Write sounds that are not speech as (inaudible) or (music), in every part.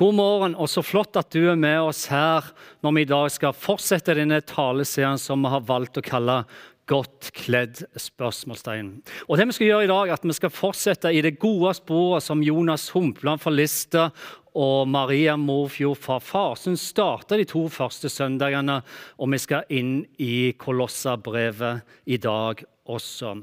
God morgen, og så flott at du er med oss her når vi i dag skal fortsette denne taleserien som vi har valgt å kalle Godt kledd? spørsmålstegn. Og det Vi skal gjøre i dag, er at vi skal fortsette i det gode sporet som Jonas Humpland fra Lista og Maria Morfjord fra Farsund starta de to første søndagene. Og vi skal inn i Kolossabrevet i dag også.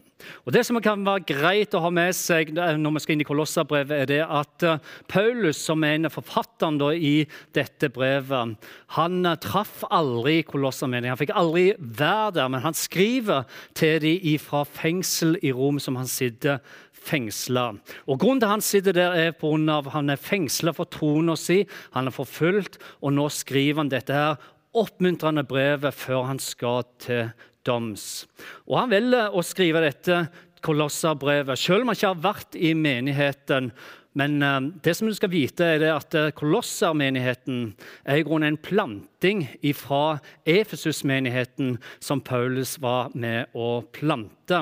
Og Det som kan være greit å ha med seg når vi skal inn i Kolossabrevet, er det at eh, Paulus, som er en av forfatterne i dette brevet, han eh, traff aldri kolossermenigheten. Han fikk aldri være der, men han skriver til dem fra fengsel i Rom, som han sitter fengsla. Og Grunnen til han sitter der, er på grunn av han er fengsla for troen si. Han er forfulgt, og nå skriver han dette her oppmuntrende brevet før han skal til doms. Og Han velger å skrive dette Kolosserbrevet, selv om han ikke har vært i menigheten men uh, det som du skal vite er at uh, Kolossermenigheten er i grunnen en planting fra Efesus-menigheten som Paulus var med å plante.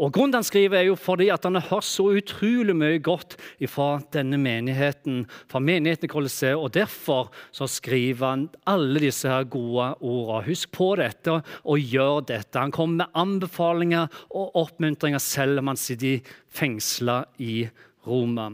Og Grunnen han skriver, er jo fordi at han har hørt så utrolig mye godt fra denne menigheten, fra menigheten Kolosseum, og derfor så skriver han alle disse her gode ordene. Husk på dette og gjør dette. Han kommer med anbefalinger og oppmuntringer selv om han sitter fengsla i Kolosseum. Roma.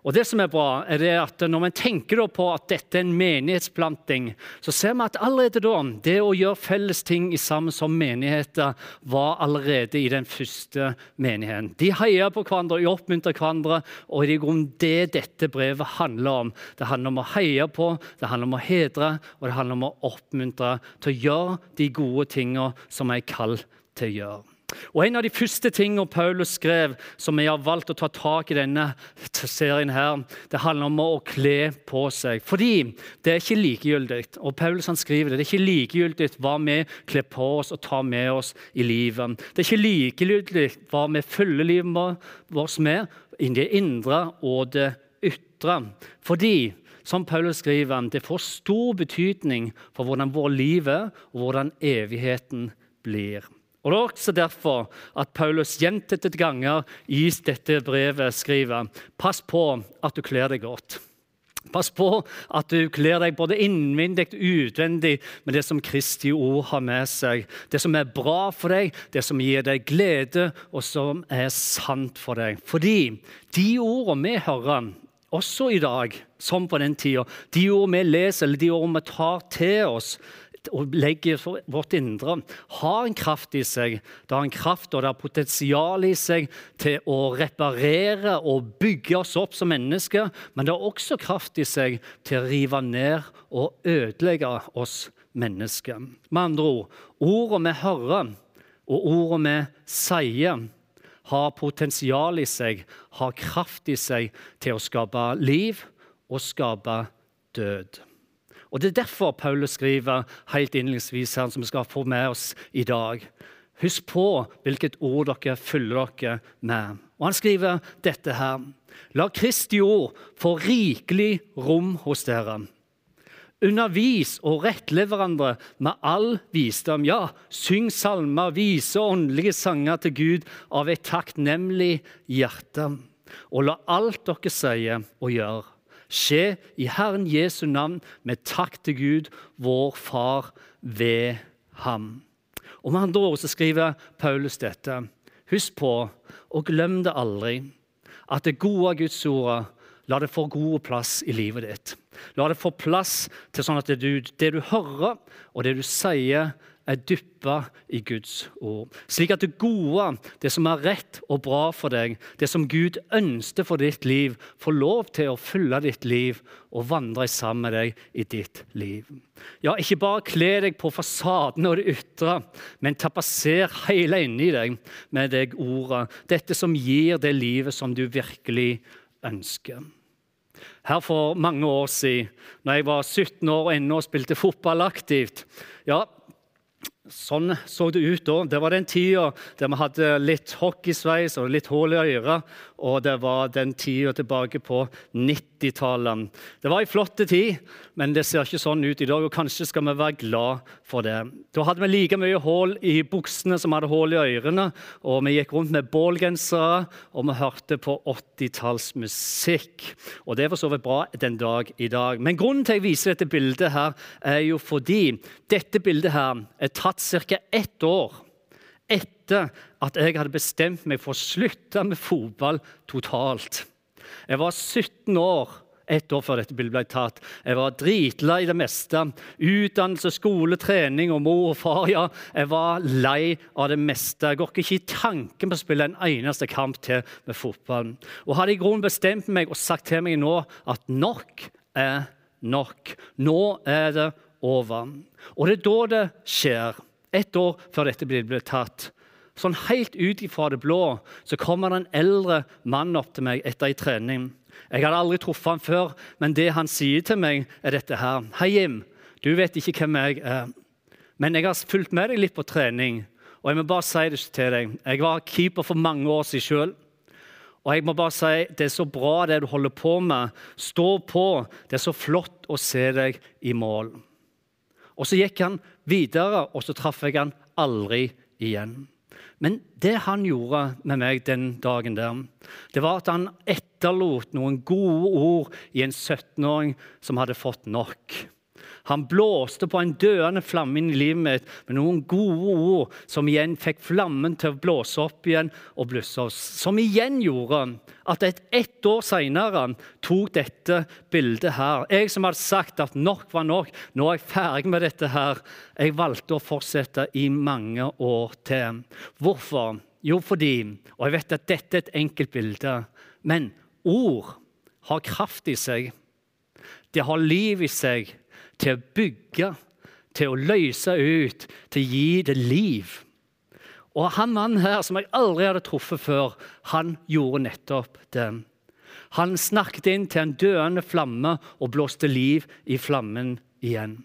Og det som er bra, er det at Når man tenker på at dette er en menighetsplanting, så ser vi at allerede da, det å gjøre felles ting sammen som menigheter var allerede i den første menigheten. De heier på hverandre, de oppmuntrer hverandre, og det er det dette brevet handler om. Det handler om å heie på, det handler om å hedre, og det handler om å oppmuntre til å gjøre de gode tingene som er kalt til å gjøre. Og En av de første tingene Paulus skrev, som vi har valgt å ta tak i denne serien, her, det handler om å kle på seg. Fordi det er ikke likegyldig. Og Paulus han skriver det, det er ikke likegyldig hva vi kler på oss og tar med oss i livet. Det er ikke likegyldig hva vi følger livet vårt med, i det indre og det ytre. Fordi som Paulus skriver, det får stor betydning for hvordan vårt liv er, og hvordan evigheten blir. Og Det er også derfor at Paulus gjentatte ganger i dette brevet skriver pass på at du kler deg godt. Pass på at du kler deg både innvendig og utvendig med det som Kristi ord har med seg. Det som er bra for deg, det som gir deg glede, og som er sant for deg. Fordi de ordene vi hører, også i dag, som på den tida, de ordene vi leser, eller de ordene vi tar til oss, og legger for vårt indre, har en kraft i seg. Det har en kraft og det har potensial i seg til å reparere og bygge oss opp som mennesker. Men det har også kraft i seg til å rive ned og ødelegge oss mennesker. Med andre ord, ordene vi hører, og ordene vi sier, har potensial i seg, har kraft i seg til å skape liv og skape død. Og Det er derfor Paulus skriver helt innledningsvis her, som vi skal få med oss i dag. Husk på hvilket ord dere fyller dere med. Og Han skriver dette her. La Kristi ord få rikelig rom hos dere. Undervis og rettle hverandre med all visdom. Ja, syng salmer, vise åndelige sanger til Gud av et takknemlig hjerte. Og la alt dere sier og gjør, skje i Herren Jesu navn med takk til Gud, vår Far, ved ham. Og Med andre ord så skriver Paulus dette. Husk på, og glem det aldri, at det gode av Guds ord La det få god plass i livet ditt. La det få plass til sånn at det du, det du hører, og det du sier, er dyppa i Guds ord. Slik at det gode, det som er rett og bra for deg, det som Gud ønsker for ditt liv, får lov til å fylle ditt liv og vandre sammen med deg i ditt liv. Ja, ikke bare kle deg på fasaden og det ytre, men tapasser hele inni deg med deg ordet. Dette som gir det livet som du virkelig ønsker. Her for mange år siden, når jeg var 17 år og ennå spilte fotball aktivt, ja, Sånn så det ut da. Det var den tida der vi hadde litt hockeysveis og litt hull i øret. Og det var den tida tilbake på 90 80-tallet. Det var ei flott tid, men det ser ikke sånn ut i dag. og Kanskje skal vi være glad for det. Da hadde vi like mye hull i buksene som hadde hull i ørene. og Vi gikk rundt med bålgensere, og vi hørte på 80-tallsmusikk. Og det er for så vidt bra den dag i dag. Men grunnen til at jeg viser dette bildet, her, er jo fordi dette bildet her er tatt ca. ett år etter at jeg hadde bestemt meg for å slutte med fotball totalt. Jeg var 17 år ett år før dette bildet ble tatt. Jeg var dritlei det meste. Utdannelse, skole, trening og mor og far. ja. Jeg var lei av det meste. Jeg går ikke i tanken på å spille en eneste kamp til med fotball. Og hadde i grunnen bestemt meg og sagt til meg nå at nok er nok. Nå er det over. Og det er da det skjer. Ett år før dette ble tatt. Sånn Helt ut ifra det blå så kommer det en eldre mann opp til meg etter ei trening. Jeg hadde aldri truffet han før, men det han sier til meg, er dette her. 'Hei, Jim. Du vet ikke hvem jeg er, men jeg har fulgt med deg litt på trening.' Og jeg må bare si det til deg. Jeg var keeper for mange år siden sjøl. Og jeg må bare si, Det er så bra det du holder på med. Stå på. Det er så flott å se deg i mål. Og Så gikk han videre, og så traff jeg han aldri igjen. Men det han gjorde med meg den dagen der, det var at han etterlot noen gode ord i en 17-åring som hadde fått nok. Han blåste på en døende flamme inn i livet mitt med noen gode ord som igjen fikk flammen til å blåse opp igjen og blusse oss. Som igjen gjorde at et ett år seinere tok dette bildet her. Jeg som hadde sagt at nok var nok, nå er jeg ferdig med dette her. Jeg valgte å fortsette i mange år til. Hvorfor? Jo, fordi Og jeg vet at dette er et enkelt bilde, men ord har kraft i seg. Det har liv i seg til å bygge, til å løse ut, til å gi det liv. Og han mannen her, som jeg aldri hadde truffet før, han gjorde nettopp det. Han snakket inn til en døende flamme og blåste liv i flammen igjen.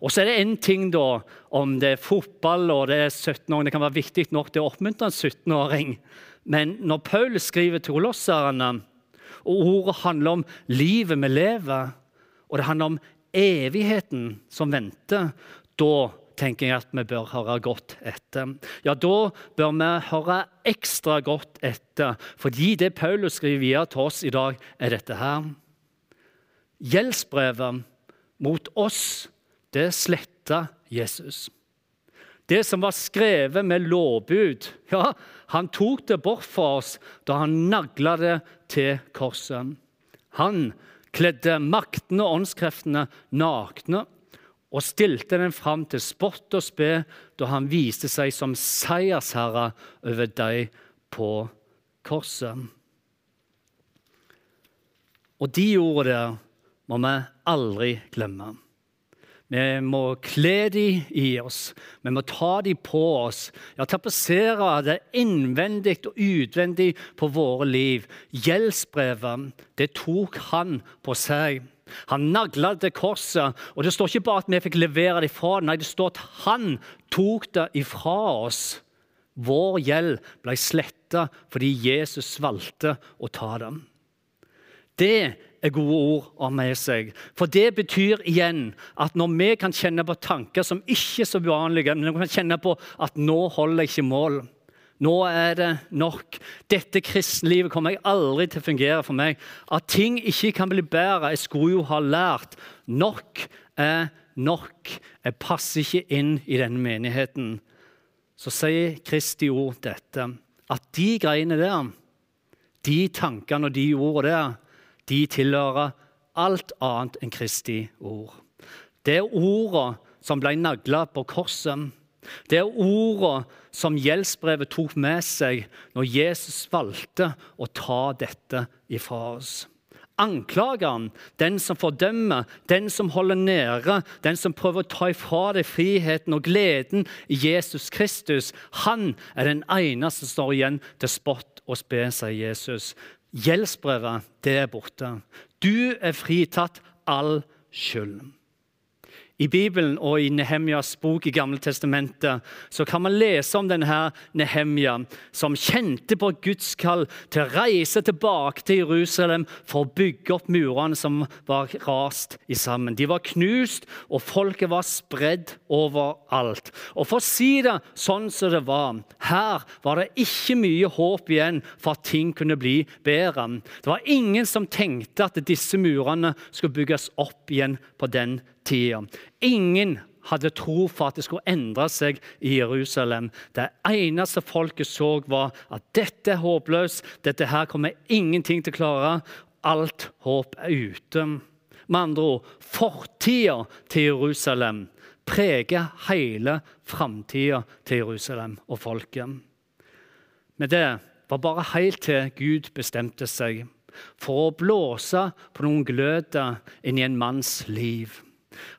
Og så er det én ting, da, om det er fotball og det er 17-åring. Det kan være viktig nok til å oppmuntre en 17-åring. Men når Paul skriver til kolosserne, og ordet handler om livet vi lever, og det handler om evigheten som venter, da tenker jeg at vi bør høre godt etter. Ja, da bør vi høre ekstra godt etter, fordi det Paulus skriver videre til oss i dag, er dette her. Gjeldsbrevet mot oss, det sletta Jesus. Det som var skrevet med lovbud, ja, han tok det bort fra oss da han nagla det til korset. Han kledde maktene og åndskreftene nakne og stilte den fram til spott og spe da han viste seg som seiersherre over dem på korset. Og de ordene der må vi aldri glemme. Vi må kle dem i oss, vi må ta dem på oss. Ja, Tapetsere det innvendig og utvendig på våre liv. Gjeldsbrevet, det tok han på seg. Han nagla det korset. Og det står ikke bare at vi fikk levere det ifra nei, det står at han tok det ifra oss. Vår gjeld ble sletta fordi Jesus valgte å ta dem. Det gode ord ha med seg. For det betyr igjen at når vi kan kjenne på tanker som ikke er så uvanlige, men vi kan kjenne på at nå holder jeg ikke mål, nå er det nok. Dette kristenlivet kommer jeg aldri til å fungere for meg. At ting ikke kan bli bedre. Jeg skulle jo ha lært. Nok er nok. Jeg passer ikke inn i denne menigheten. Så sier Kristi ord dette, at de greiene der, de tankene og de ordene der, de tilhører alt annet enn Kristi ord. Det er ordene som ble nagla på korset. Det er ordene som gjeldsbrevet tok med seg når Jesus valgte å ta dette ifra oss. Anklageren, den som fordømmer, den som holder nede, den som prøver å ta ifra deg friheten og gleden i Jesus Kristus, han er den eneste som står igjen til spott og spe, sier Jesus. Gjeldsbrevet, det er borte. Du er fritatt all skyld. I Bibelen og i Nehemjas bok i Gamle testamentet så kan man lese om denne Nehemja, som kjente på Guds kall til å reise tilbake til Jerusalem for å bygge opp murene som var rast i sammen. De var knust, og folket var spredd overalt. Og For å si det sånn som det var Her var det ikke mye håp igjen for at ting kunne bli bedre. Det var ingen som tenkte at disse murene skulle bygges opp igjen på den tiden tida. Ingen hadde tro for at det skulle endre seg i Jerusalem. Det eneste folket så, var at dette er håpløst, dette her kommer ingenting til å klare. Alt håp er ute. Med andre ord, fortida til Jerusalem preger hele framtida til Jerusalem og folket. Men det var bare helt til Gud bestemte seg for å blåse på noen gløder inni en manns liv.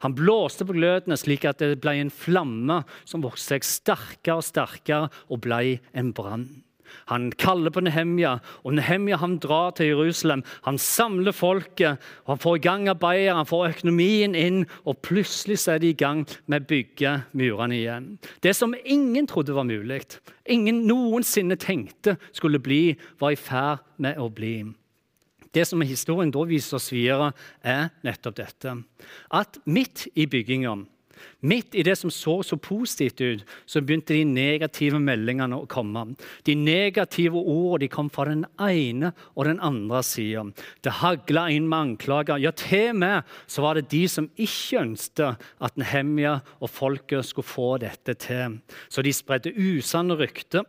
Han blåste på glødene slik at det ble en flamme som vokste seg sterkere og sterkere og ble en brann. Han kaller på Nehemja, og Nehemja han drar til Jerusalem. Han samler folket, og han får i gang arbeidet, han får økonomien inn, og plutselig så er de i gang med å bygge murene igjen. Det som ingen trodde var mulig, ingen noensinne tenkte skulle bli, var i ferd med å bli. Det som historien da viser oss videre, er nettopp dette. At midt i bygginga, midt i det som så så positivt ut, så begynte de negative meldingene å komme. De negative ordene de kom fra den ene og den andre sida. Det hagla inn med anklager. Ja, til og med så var det de som ikke ønsket at Nehemia og folket skulle få dette til. Så de spredde usanne rykter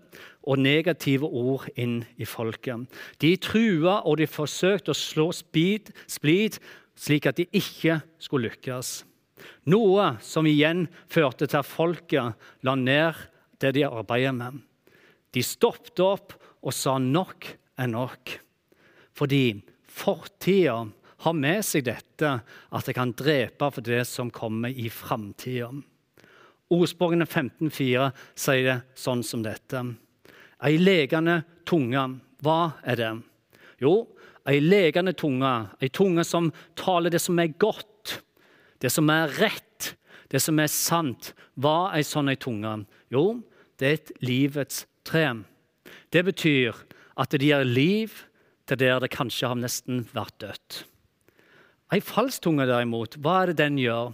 og negative ord inn i folket. De trua og de forsøkte å slå splid slik at de ikke skulle lykkes. Noe som igjen førte til at folket la ned det de arbeidet med. De stoppet opp og sa nok er nok. Fordi fortida har med seg dette at det kan drepe for det som kommer i framtida. Ordspråkene 15,4 sier det sånn som dette. Ei legende tunge, hva er det? Jo, ei legende tunge, ei tunge som taler det som er godt, det som er rett, det som er sant. Hva er sånn ei tunge? Jo, det er et livets tre. Det betyr at det gir liv til der det kanskje har nesten vært dødt. Ei falsk tunge, derimot, hva er det den gjør?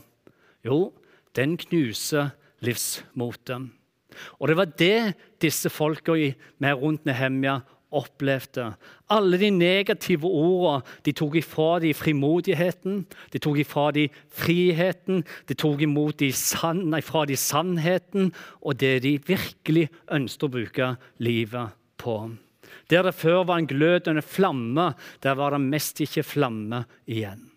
Jo, den knuser livsmotet. Og det var det disse folka med rundt Nehemja opplevde. Alle de negative ordene de tok ifra de frimodigheten, de tok ifra de friheten, de tok imot de san, nei, fra dem sannheten og det de virkelig ønsket å bruke livet på. Der det før var en glødende flamme, der var det mest ikke flamme igjen.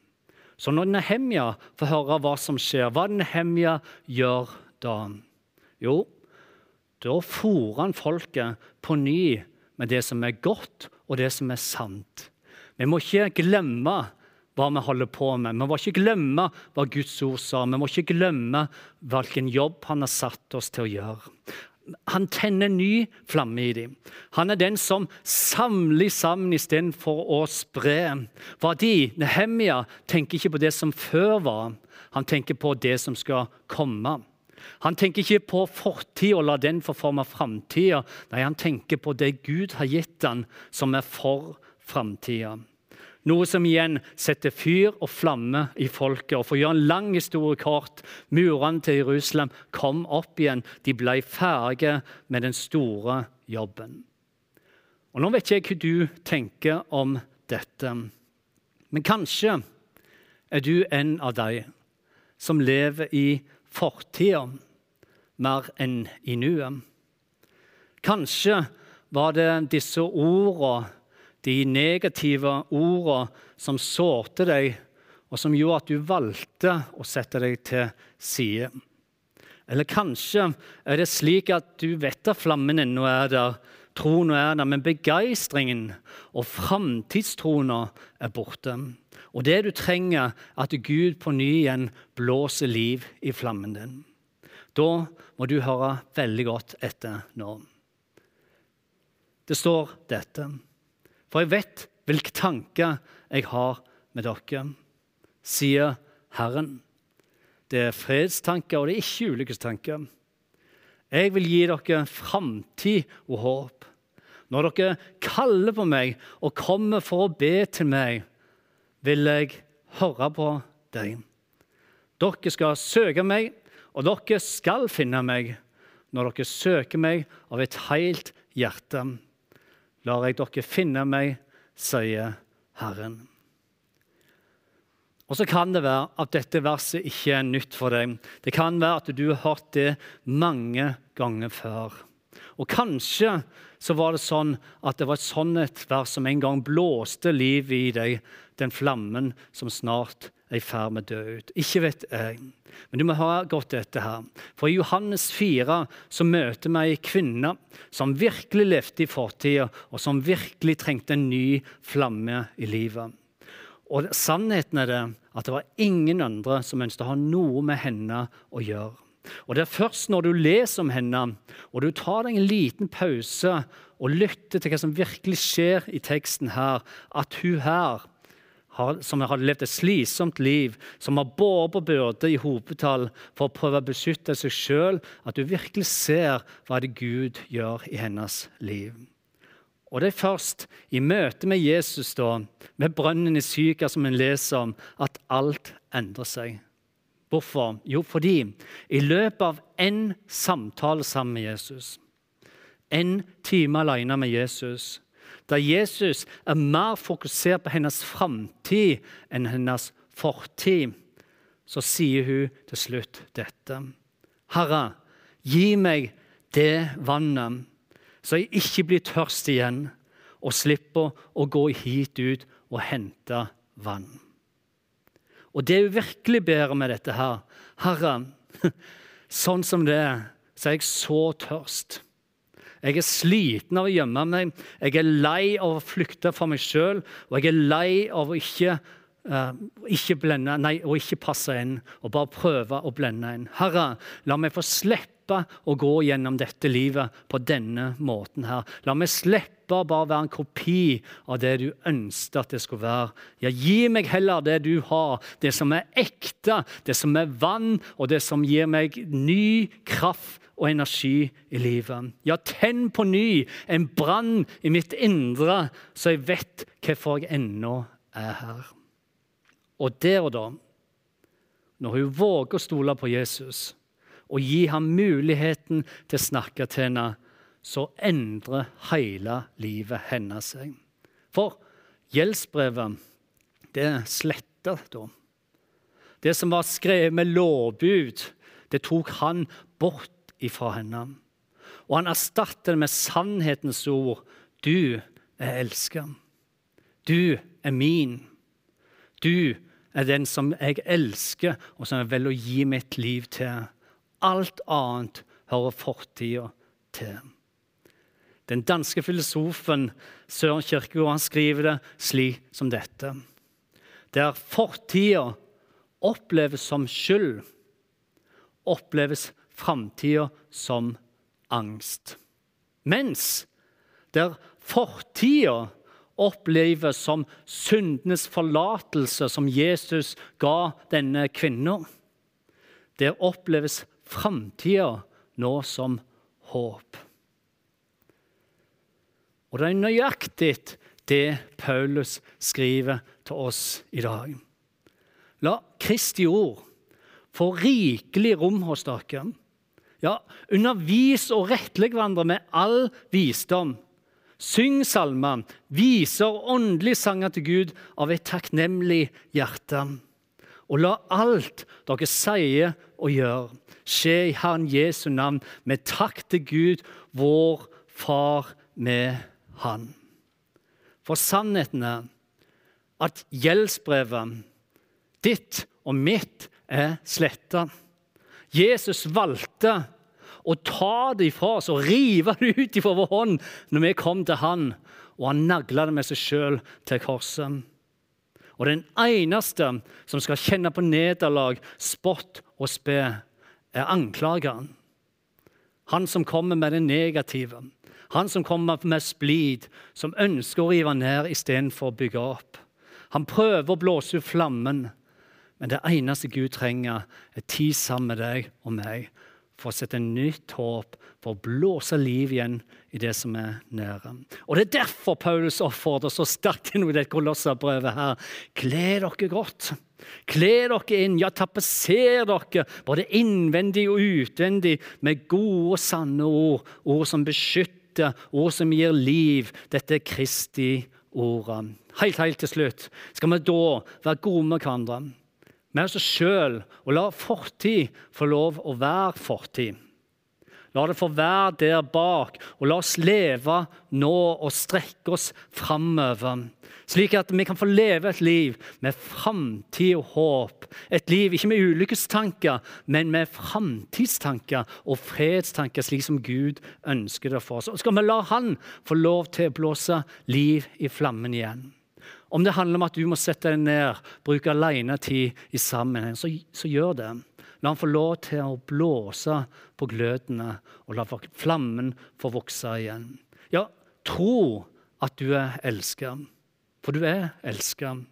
Så når Nehemja får høre hva som skjer, hva Nehemja gjør da? Jo, da fòrer han folket på ny med det som er godt, og det som er sant. Vi må ikke glemme hva vi holder på med. Vi må ikke glemme hva Guds ord sa. Vi må ikke glemme hvilken jobb han har satt oss til å gjøre. Han tenner ny flamme i dem. Han er den som samler sammen istedenfor å spre. Fordi Nehemia tenker ikke på det som før var, han tenker på det som skal komme. Han tenker ikke på fortida og la den forforme forme framtida. Nei, han tenker på det Gud har gitt han, som er for framtida. Noe som igjen setter fyr og flamme i folket. Og For å gjøre en lang historie kort murene til Jerusalem kom opp igjen. De ble ferdige med den store jobben. Og Nå vet ikke jeg hva du tenker om dette, men kanskje er du en av de som lever i fortida mer enn i nuet. Kanskje var det disse ordene, de negative ordene, som sårte deg, og som gjorde at du valgte å sette deg til side. Eller kanskje er det slik at du vet at flammen ennå er der, troen er der, men begeistringen og framtidstroen er borte. Og det du trenger, er at Gud på ny igjen blåser liv i flammen din. Da må du høre veldig godt etter nå. Det står dette. For jeg vet hvilke tanker jeg har med dere, sier Herren. det er fredstanker, og det er ikke ulykkestanker. Jeg vil gi dere framtid og håp. Når dere kaller på meg og kommer for å be til meg, vil jeg høre på deg. Dere skal søke meg, og dere skal finne meg når dere søker meg av et helt hjerte. Lar jeg dere finne meg, sier Herren. Og så kan det være at dette verset ikke er nytt for deg. Det kan være at du har hørt det mange ganger før. Og kanskje så var det sånn at det var et sannhetsvers et vers som en gang blåste liv i deg, den flammen som snart er i ferd med å dø ut. Ikke vet jeg. Men du må høre godt dette her. For i Johannes 4 så møter vi ei kvinne som virkelig levde i fortida, og som virkelig trengte en ny flamme i livet. Og sannheten er det at det var ingen andre som ønsket å ha noe med henne å gjøre. Og Det er først når du leser om henne, og du tar deg en liten pause og lytter til hva som virkelig skjer i teksten her, at hun her, som har levd et slitsomt liv, som har båret på byrde i hopetall for å prøve å beskytte seg sjøl, at du virkelig ser hva det Gud gjør i hennes liv. Og det er først i møte med Jesus, da, med brønnen i Syka, som en leser om, at alt endrer seg. Hvorfor? Jo, fordi i løpet av en samtale sammen med Jesus, en time alene med Jesus, der Jesus er mer fokusert på hennes framtid enn hennes fortid, så sier hun til slutt dette. Herre, gi meg det vannet så jeg ikke blir tørst igjen og slipper å gå hit ut og hente vann. Og det hun virkelig ber med dette her Herre, (laughs) sånn som det er, så er jeg så tørst. Jeg er sliten av å gjemme meg, jeg er lei av å flykte fra meg sjøl, og jeg er lei av å ikke, uh, ikke blende, nei, å ikke passe inn og bare prøve å blende inn. Herre, la meg få slippe slippe å gå gjennom dette livet på denne måten her. La meg slippe å bare være en kopi av det du ønsket at det skulle være. Ja, gi meg heller det du har, det som er ekte, det som er vann, og det som gir meg ny kraft og energi i livet. Ja, tenn på ny en brann i mitt indre, så jeg vet hvorfor jeg ennå er her. Og der og da, når hun våger å stole på Jesus, og gi ham muligheten til å snakke til henne, så endrer hele livet hennes seg. For gjeldsbrevet, det sletter da. Det som var skrevet med lovbud, det tok han bort ifra henne. Og han erstatter det med sannhetens ord. Du er elsket. Du er min. Du er den som jeg elsker, og som jeg velger å gi mitt liv til. Alt annet hører fortida til. Den danske filosofen Søren Kierkegaard skriver det slik som dette. Der fortida oppleves som skyld, oppleves framtida som angst. Mens der fortida oppleves som syndenes forlatelse, som Jesus ga denne kvinna, der oppleves framtida nå som håp. Og det er nøyaktig det Paulus skriver til oss i dag. La Kristi ord få rikelig rom hos dere. Ja, undervis og rettlegg hverandre med all visdom. Syng salmer, viser åndelige sanger til Gud av et takknemlig hjerte. Og la alt dere sier og gjør, skje i Herren Jesu navn, med takk til Gud, vår Far med Han. For sannheten er at gjeldsbrevet ditt og mitt er sletta. Jesus valgte å ta det ifra oss og rive det ut ifra vår hånd når vi kom til Han, og han nagla det med seg sjøl til korset. Og den eneste som skal kjenne på nederlag, spott og spe, er anklageren. Han som kommer med det negative. Han som kommer med splid, som ønsker å rive ned istedenfor å bygge opp. Han prøver å blåse ut flammen, Men det eneste Gud trenger, er tid sammen med deg og meg for å sette nytt håp, for å blåse liv igjen i det som er nære. Og Det er derfor Paulus oppfordrer så sterkt inn i det kolosserbrevet her. Kle dere godt. Kle dere inn, ja, tapetser dere, både innvendig og utvendig, med gode og sanne ord. Ord som beskytter, ord som gir liv. Dette er Kristi ordet. Helt, helt til slutt skal vi da være gode med hverandre med oss sjøl og la fortid få lov å være fortid. La det få være der bak, og la oss leve nå og strekke oss framover. Slik at vi kan få leve et liv med framtid og håp. Et liv ikke med ulykkestanker, men med framtidstanker og fredstanker, slik som Gud ønsker det for oss. Og skal vi la Han få lov til å blåse liv i flammen igjen. Om det handler om at du må sette deg ned, bruke alenetid i sammenheng, så, så gjør det. La han få lov til å blåse på glødene, og la flammen få vokse igjen. Ja, tro at du er elsket, for du er elsket.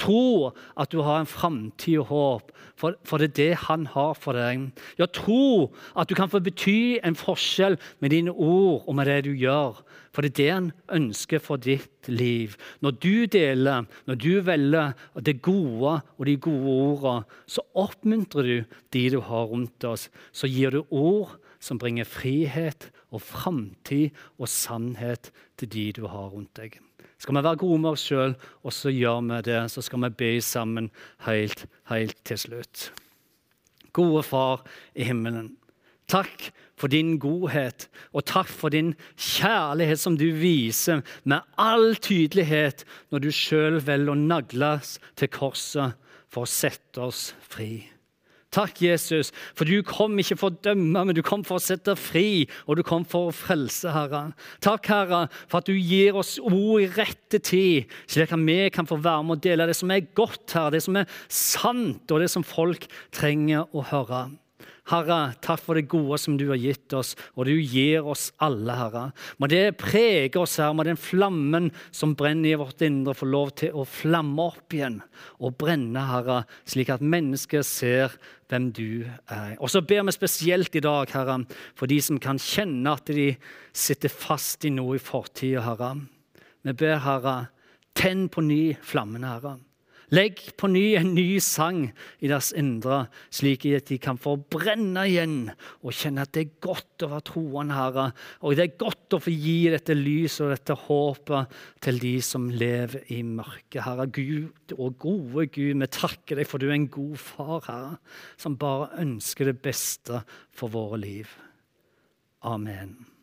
Tro at du har en framtid og håp, for, det er det han har for deg. Ja, tro at du kan få bety en forskjell med dine ord og med det du gjør. For det er det han ønsker for ditt liv. Når du deler, når du velger det gode og de gode ordene, så oppmuntrer du de du har rundt oss. Så gir du ord som bringer frihet og framtid og sannhet til de du har rundt deg skal vi være gode med oss sjøl, og så gjør vi det. Så skal vi be sammen helt, helt til slutt. Gode Far i himmelen. Takk for din godhet, og takk for din kjærlighet som du viser med all tydelighet når du sjøl velger å nagles til korset for å sette oss fri. Takk, Jesus, for du kom ikke for å dømme, men du kom for å sette fri, og du kom for å frelse, Herre. Takk, Herre, for at du gir oss ord i rette tid, slik at vi kan få være med og dele det som er godt, Herre, det som er sant, og det som folk trenger å høre. Herre, takk for det gode som du har gitt oss, og du gir oss alle, Herre. Må det prege oss, Herre. Må den flammen som brenner i vårt indre, få lov til å flamme opp igjen og brenne, Herre, slik at mennesker ser hvem du er. Og så ber vi spesielt i dag, Herre, for de som kan kjenne at de sitter fast i noe i fortida, Herre. Vi ber, Herre, tenn på ny flammene, Herre. Legg på ny en ny sang i deres indre, slik at de kan få brenne igjen og kjenne at det er godt å være troende, Herre. Og det er godt å få gi dette lyset og dette håpet til de som lever i mørket. Herre Gud og gode Gud, vi takker deg for du er en god far, Herre, som bare ønsker det beste for våre liv. Amen.